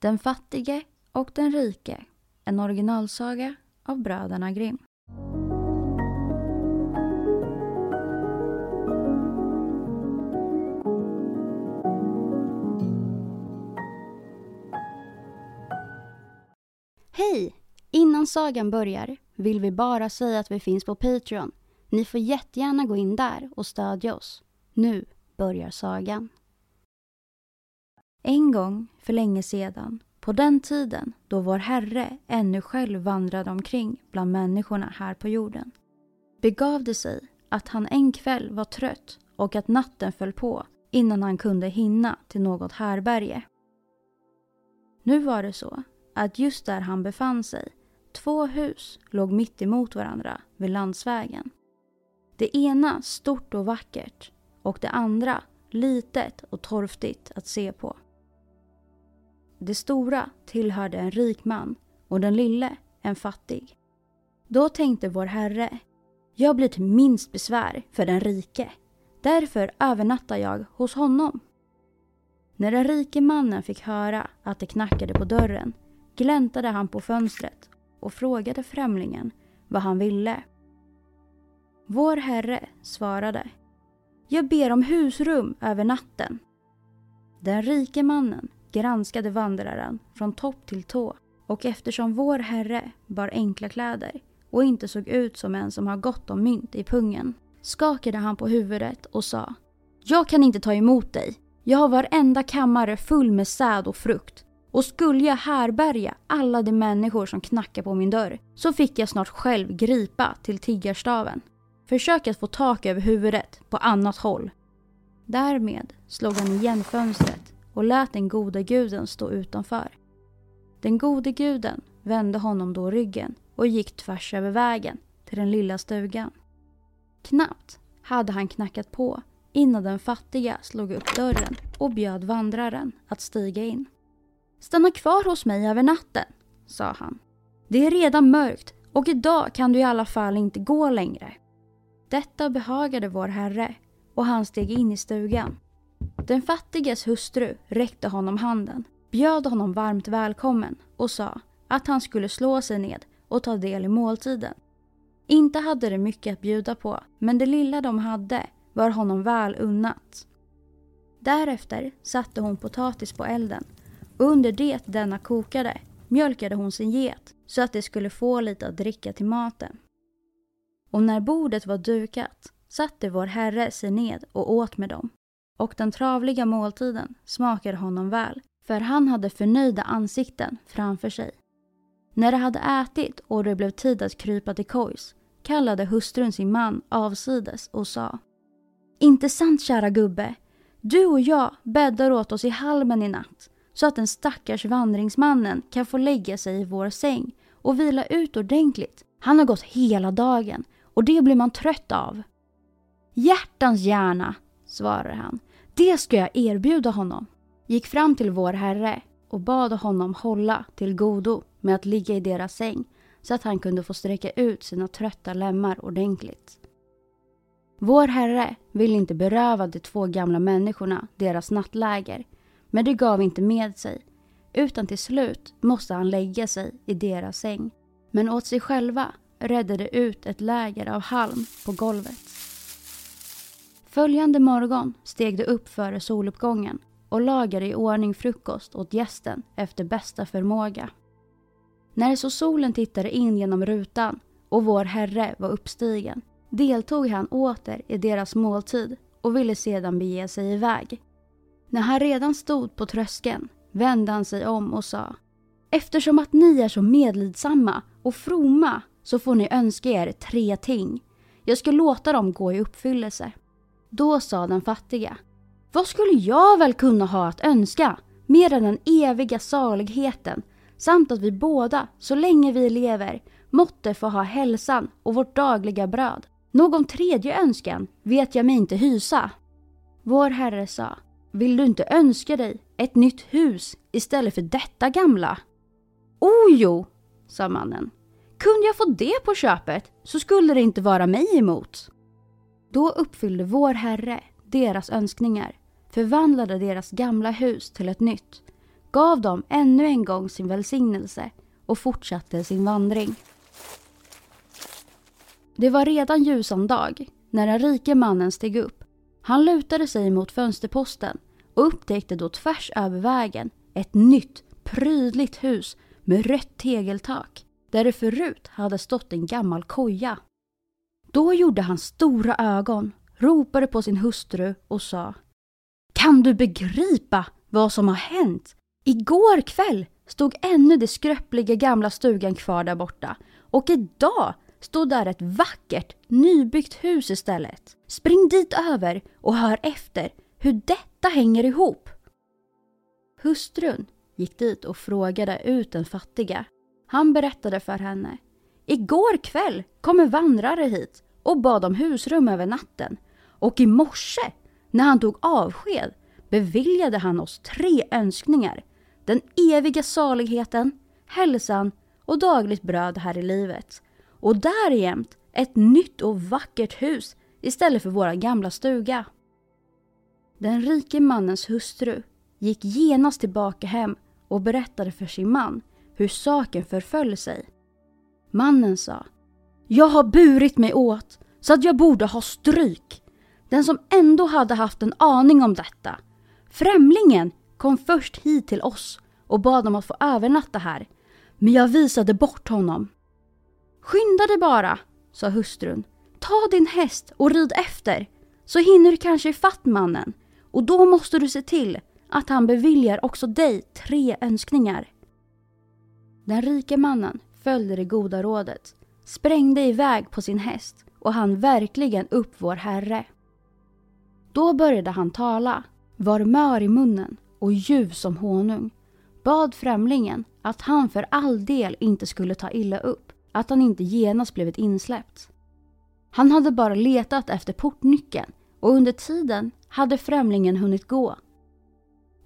Den fattige och den rike. En originalsaga av bröderna Grimm. Hej! Innan sagan börjar vill vi bara säga att vi finns på Patreon. Ni får jättegärna gå in där och stödja oss. Nu börjar sagan. En gång för länge sedan, på den tiden då vår Herre ännu själv vandrade omkring bland människorna här på jorden, begav det sig att han en kväll var trött och att natten föll på innan han kunde hinna till något härberge. Nu var det så att just där han befann sig, två hus låg mitt emot varandra vid landsvägen. Det ena stort och vackert och det andra litet och torftigt att se på. Det stora tillhörde en rik man och den lille en fattig. Då tänkte vår Herre, jag blir till minst besvär för den rike. Därför övernattar jag hos honom. När den rike mannen fick höra att det knackade på dörren gläntade han på fönstret och frågade främlingen vad han ville. Vår Herre svarade Jag ber om husrum över natten. Den rike mannen granskade vandraren från topp till tå och eftersom vår Herre bar enkla kläder och inte såg ut som en som har gott om mynt i pungen skakade han på huvudet och sa Jag kan inte ta emot dig. Jag har varenda kammare full med säd och frukt och skulle jag härbärga alla de människor som knackar på min dörr så fick jag snart själv gripa till tiggarstaven. Försök att få tak över huvudet på annat håll. Därmed slog han igen fönstret och lät den gode guden stå utanför. Den gode guden vände honom då ryggen och gick tvärs över vägen till den lilla stugan. Knappt hade han knackat på innan den fattiga slog upp dörren och bjöd vandraren att stiga in. Stanna kvar hos mig över natten, sa han. Det är redan mörkt och idag kan du i alla fall inte gå längre. Detta behagade vår herre och han steg in i stugan. Den fattiges hustru räckte honom handen, bjöd honom varmt välkommen och sa att han skulle slå sig ned och ta del i måltiden. Inte hade de mycket att bjuda på, men det lilla de hade var honom väl unnat. Därefter satte hon potatis på elden under det denna kokade mjölkade hon sin get så att det skulle få lite att dricka till maten. Och när bordet var dukat satte vår Herre sig ned och åt med dem. Och den travliga måltiden smakade honom väl, för han hade förnöjda ansikten framför sig. När de hade ätit och det blev tid att krypa till kojs kallade hustrun sin man avsides och sa Inte sant kära gubbe? Du och jag bäddar åt oss i halmen i natt så att den stackars vandringsmannen kan få lägga sig i vår säng och vila ut ordentligt. Han har gått hela dagen och det blir man trött av. Hjärtans hjärna, svarade han. Det ska jag erbjuda honom. gick fram till vår Herre och bad honom hålla till godo med att ligga i deras säng så att han kunde få sträcka ut sina trötta lemmar ordentligt. Vår Herre ville inte beröva de två gamla människorna deras nattläger, men det gav inte med sig, utan till slut måste han lägga sig i deras säng, men åt sig själva räddade ut ett läger av halm på golvet. Följande morgon steg de upp före soluppgången och lagade i ordning frukost åt gästen efter bästa förmåga. När så solen tittade in genom rutan och vår Herre var uppstigen deltog han åter i deras måltid och ville sedan bege sig iväg. När han redan stod på tröskeln vände han sig om och sa Eftersom att ni är så medlidsamma och fromma så får ni önska er tre ting. Jag ska låta dem gå i uppfyllelse. Då sa den fattiga Vad skulle jag väl kunna ha att önska mer än den eviga saligheten samt att vi båda, så länge vi lever, måtte få ha hälsan och vårt dagliga bröd. Någon tredje önskan vet jag mig inte hysa. Vår Herre sa, vill du inte önska dig ett nytt hus istället för detta gamla? O jo, sa mannen. Kunde jag få det på köpet så skulle det inte vara mig emot. Då uppfyllde vår Herre deras önskningar, förvandlade deras gamla hus till ett nytt, gav dem ännu en gång sin välsignelse och fortsatte sin vandring. Det var redan ljusan dag när den rike mannen steg upp. Han lutade sig mot fönsterposten och upptäckte då tvärs över vägen ett nytt prydligt hus med rött tegeltak där det förut hade stått en gammal koja. Då gjorde han stora ögon, ropade på sin hustru och sa Kan du begripa vad som har hänt? Igår kväll stod ännu den skröpliga gamla stugan kvar där borta och idag stod där ett vackert nybyggt hus istället. Spring dit över och hör efter hur detta hänger ihop. Hustrun gick dit och frågade ut den fattiga. Han berättade för henne. Igår kväll kom en vandrare hit och bad om husrum över natten. Och i morse, när han tog avsked, beviljade han oss tre önskningar. Den eviga saligheten, hälsan och dagligt bröd här i livet och därjämt ett nytt och vackert hus istället för våra gamla stuga. Den rike mannens hustru gick genast tillbaka hem och berättade för sin man hur saken förföll sig. Mannen sa Jag har burit mig åt så att jag borde ha stryk. Den som ändå hade haft en aning om detta. Främlingen kom först hit till oss och bad om att få övernatta här. Men jag visade bort honom. Skynda dig bara, sa hustrun. Ta din häst och rid efter, så hinner du kanske ifatt mannen. Och då måste du se till att han beviljar också dig tre önskningar. Den rike mannen följde det goda rådet, sprängde iväg på sin häst och han verkligen upp vår Herre. Då började han tala, var mör i munnen och ljuv som honung, bad främlingen att han för all del inte skulle ta illa upp att han inte genast blivit insläppt. Han hade bara letat efter portnyckeln och under tiden hade främlingen hunnit gå.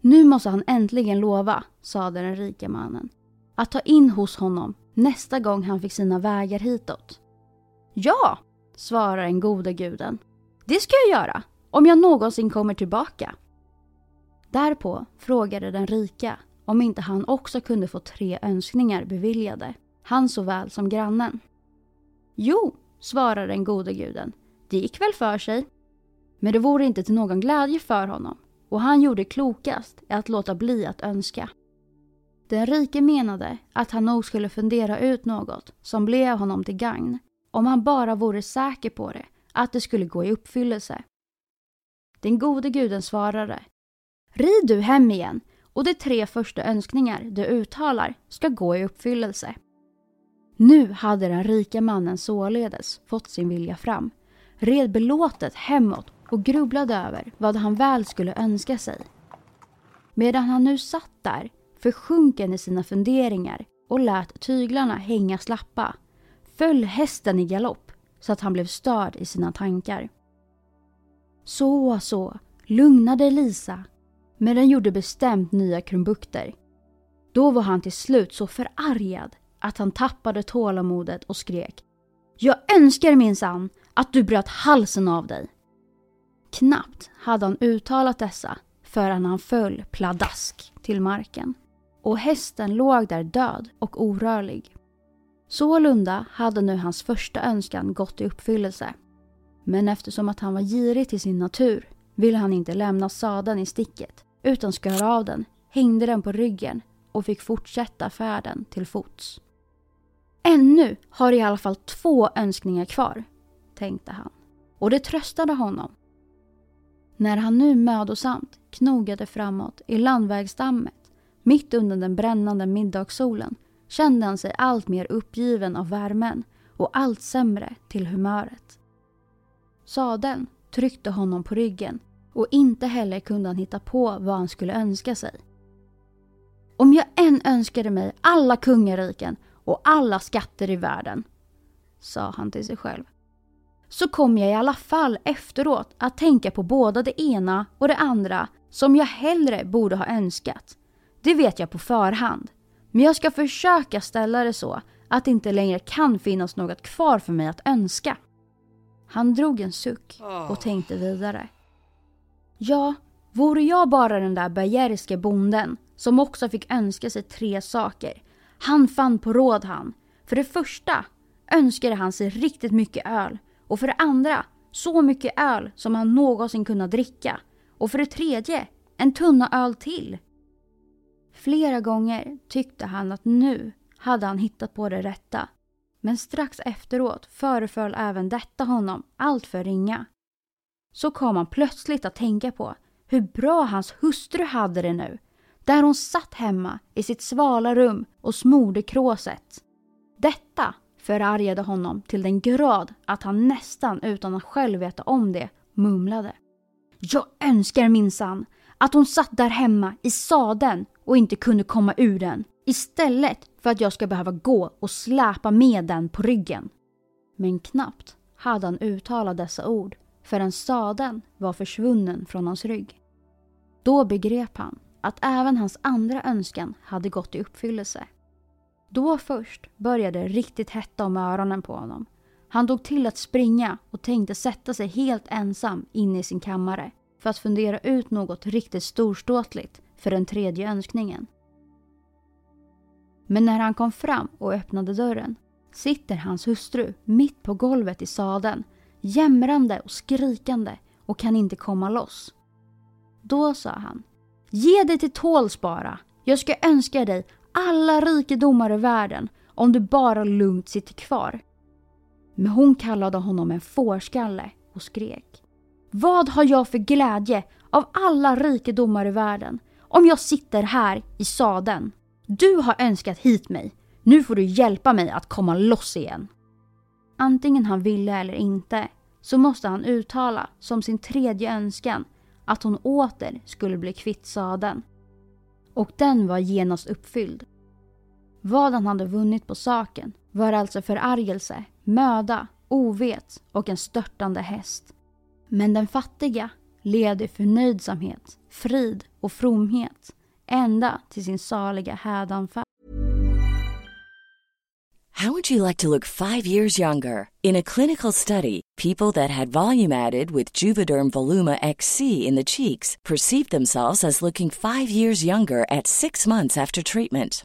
Nu måste han äntligen lova, sade den rika mannen, att ta in hos honom nästa gång han fick sina vägar hitåt. Ja, svarar den gode guden. Det ska jag göra, om jag någonsin kommer tillbaka. Därpå frågade den rika om inte han också kunde få tre önskningar beviljade han såväl som grannen. Jo, svarar den gode guden, det gick väl för sig. Men det vore inte till någon glädje för honom och han gjorde klokast i att låta bli att önska. Den rike menade att han nog skulle fundera ut något som blev honom till gagn om han bara vore säker på det, att det skulle gå i uppfyllelse. Den gode guden svarade Rid du hem igen och de tre första önskningar du uttalar ska gå i uppfyllelse. Nu hade den rika mannen således fått sin vilja fram, red belåtet hemåt och grubblade över vad han väl skulle önska sig. Medan han nu satt där, försjunken i sina funderingar och lät tyglarna hänga slappa, föll hästen i galopp så att han blev störd i sina tankar. Så, så, lugna dig Lisa. Men den gjorde bestämt nya krumbukter. Då var han till slut så förargad att han tappade tålamodet och skrek. Jag önskar minsann att du bröt halsen av dig. Knappt hade han uttalat dessa förrän han föll pladask till marken. Och hästen låg där död och orörlig. Sålunda hade nu hans första önskan gått i uppfyllelse. Men eftersom att han var girig till sin natur ville han inte lämna sadeln i sticket utan skar av den, hängde den på ryggen och fick fortsätta färden till fots. Ännu har i alla fall två önskningar kvar, tänkte han. Och det tröstade honom. När han nu mödosamt knogade framåt i landvägsdammet mitt under den brännande middagssolen kände han sig allt mer uppgiven av värmen och allt sämre till humöret. Sadeln tryckte honom på ryggen och inte heller kunde han hitta på vad han skulle önska sig. Om jag än önskade mig alla kungariken och alla skatter i världen, sa han till sig själv, så kommer jag i alla fall efteråt att tänka på både det ena och det andra som jag hellre borde ha önskat. Det vet jag på förhand. Men jag ska försöka ställa det så att det inte längre kan finnas något kvar för mig att önska. Han drog en suck och tänkte vidare. Ja, vore jag bara den där bergeriske bonden som också fick önska sig tre saker. Han fann på råd han. För det första önskade han sig riktigt mycket öl och för det andra så mycket öl som han någonsin kunnat dricka. Och för det tredje en tunna öl till. Flera gånger tyckte han att nu hade han hittat på det rätta. Men strax efteråt föreföll även detta honom alltför ringa. Så kom han plötsligt att tänka på hur bra hans hustru hade det nu. Där hon satt hemma i sitt svala rum och smorde kråset. Detta förargade honom till den grad att han nästan utan att själv veta om det mumlade. Jag önskar minsann att hon satt där hemma i sadeln och inte kunde komma ur den. Istället för att jag ska behöva gå och släpa med den på ryggen. Men knappt hade han uttalat dessa ord förrän sadeln var försvunnen från hans rygg. Då begrep han att även hans andra önskan hade gått i uppfyllelse. Då först började det riktigt hetta om öronen på honom. Han tog till att springa och tänkte sätta sig helt ensam inne i sin kammare för att fundera ut något riktigt storståtligt för den tredje önskningen. Men när han kom fram och öppnade dörren sitter hans hustru mitt på golvet i sadeln jämrande och skrikande och kan inte komma loss. Då sa han Ge dig till tåls bara. Jag ska önska dig alla rikedomar i världen om du bara lugnt sitter kvar. Men hon kallade honom en fårskalle och skrek. Vad har jag för glädje av alla rikedomar i världen om jag sitter här i sadeln? Du har önskat hit mig. Nu får du hjälpa mig att komma loss igen. Antingen han ville eller inte så måste han uttala som sin tredje önskan att hon åter skulle bli kvitt sadeln. Och den var genast uppfylld. Vad han hade vunnit på saken var alltså förargelse, möda, ovet och en störtande häst. Men den fattiga led i förnöjsamhet, frid och fromhet ända till sin saliga hädanfärd. How would you like to look five years younger? In a clinical study, people that had volume added with Juvederm Voluma XC in the cheeks perceived themselves as looking five years younger at six months after treatment.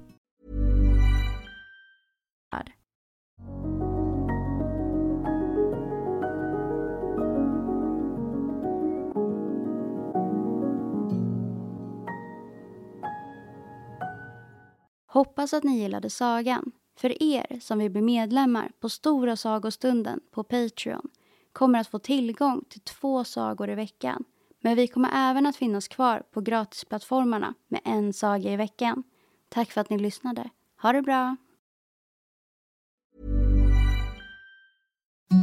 Hoppas att ni gillade sagan. För er som vill bli medlemmar på Stora sagostunden på Patreon kommer att få tillgång till två sagor i veckan. Men vi kommer även att finnas kvar på gratisplattformarna med en saga i veckan. Tack för att ni lyssnade. Ha det bra!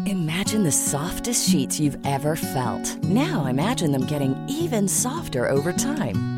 Imagine the softest sheets you've ever felt. Now imagine them getting even softer over time.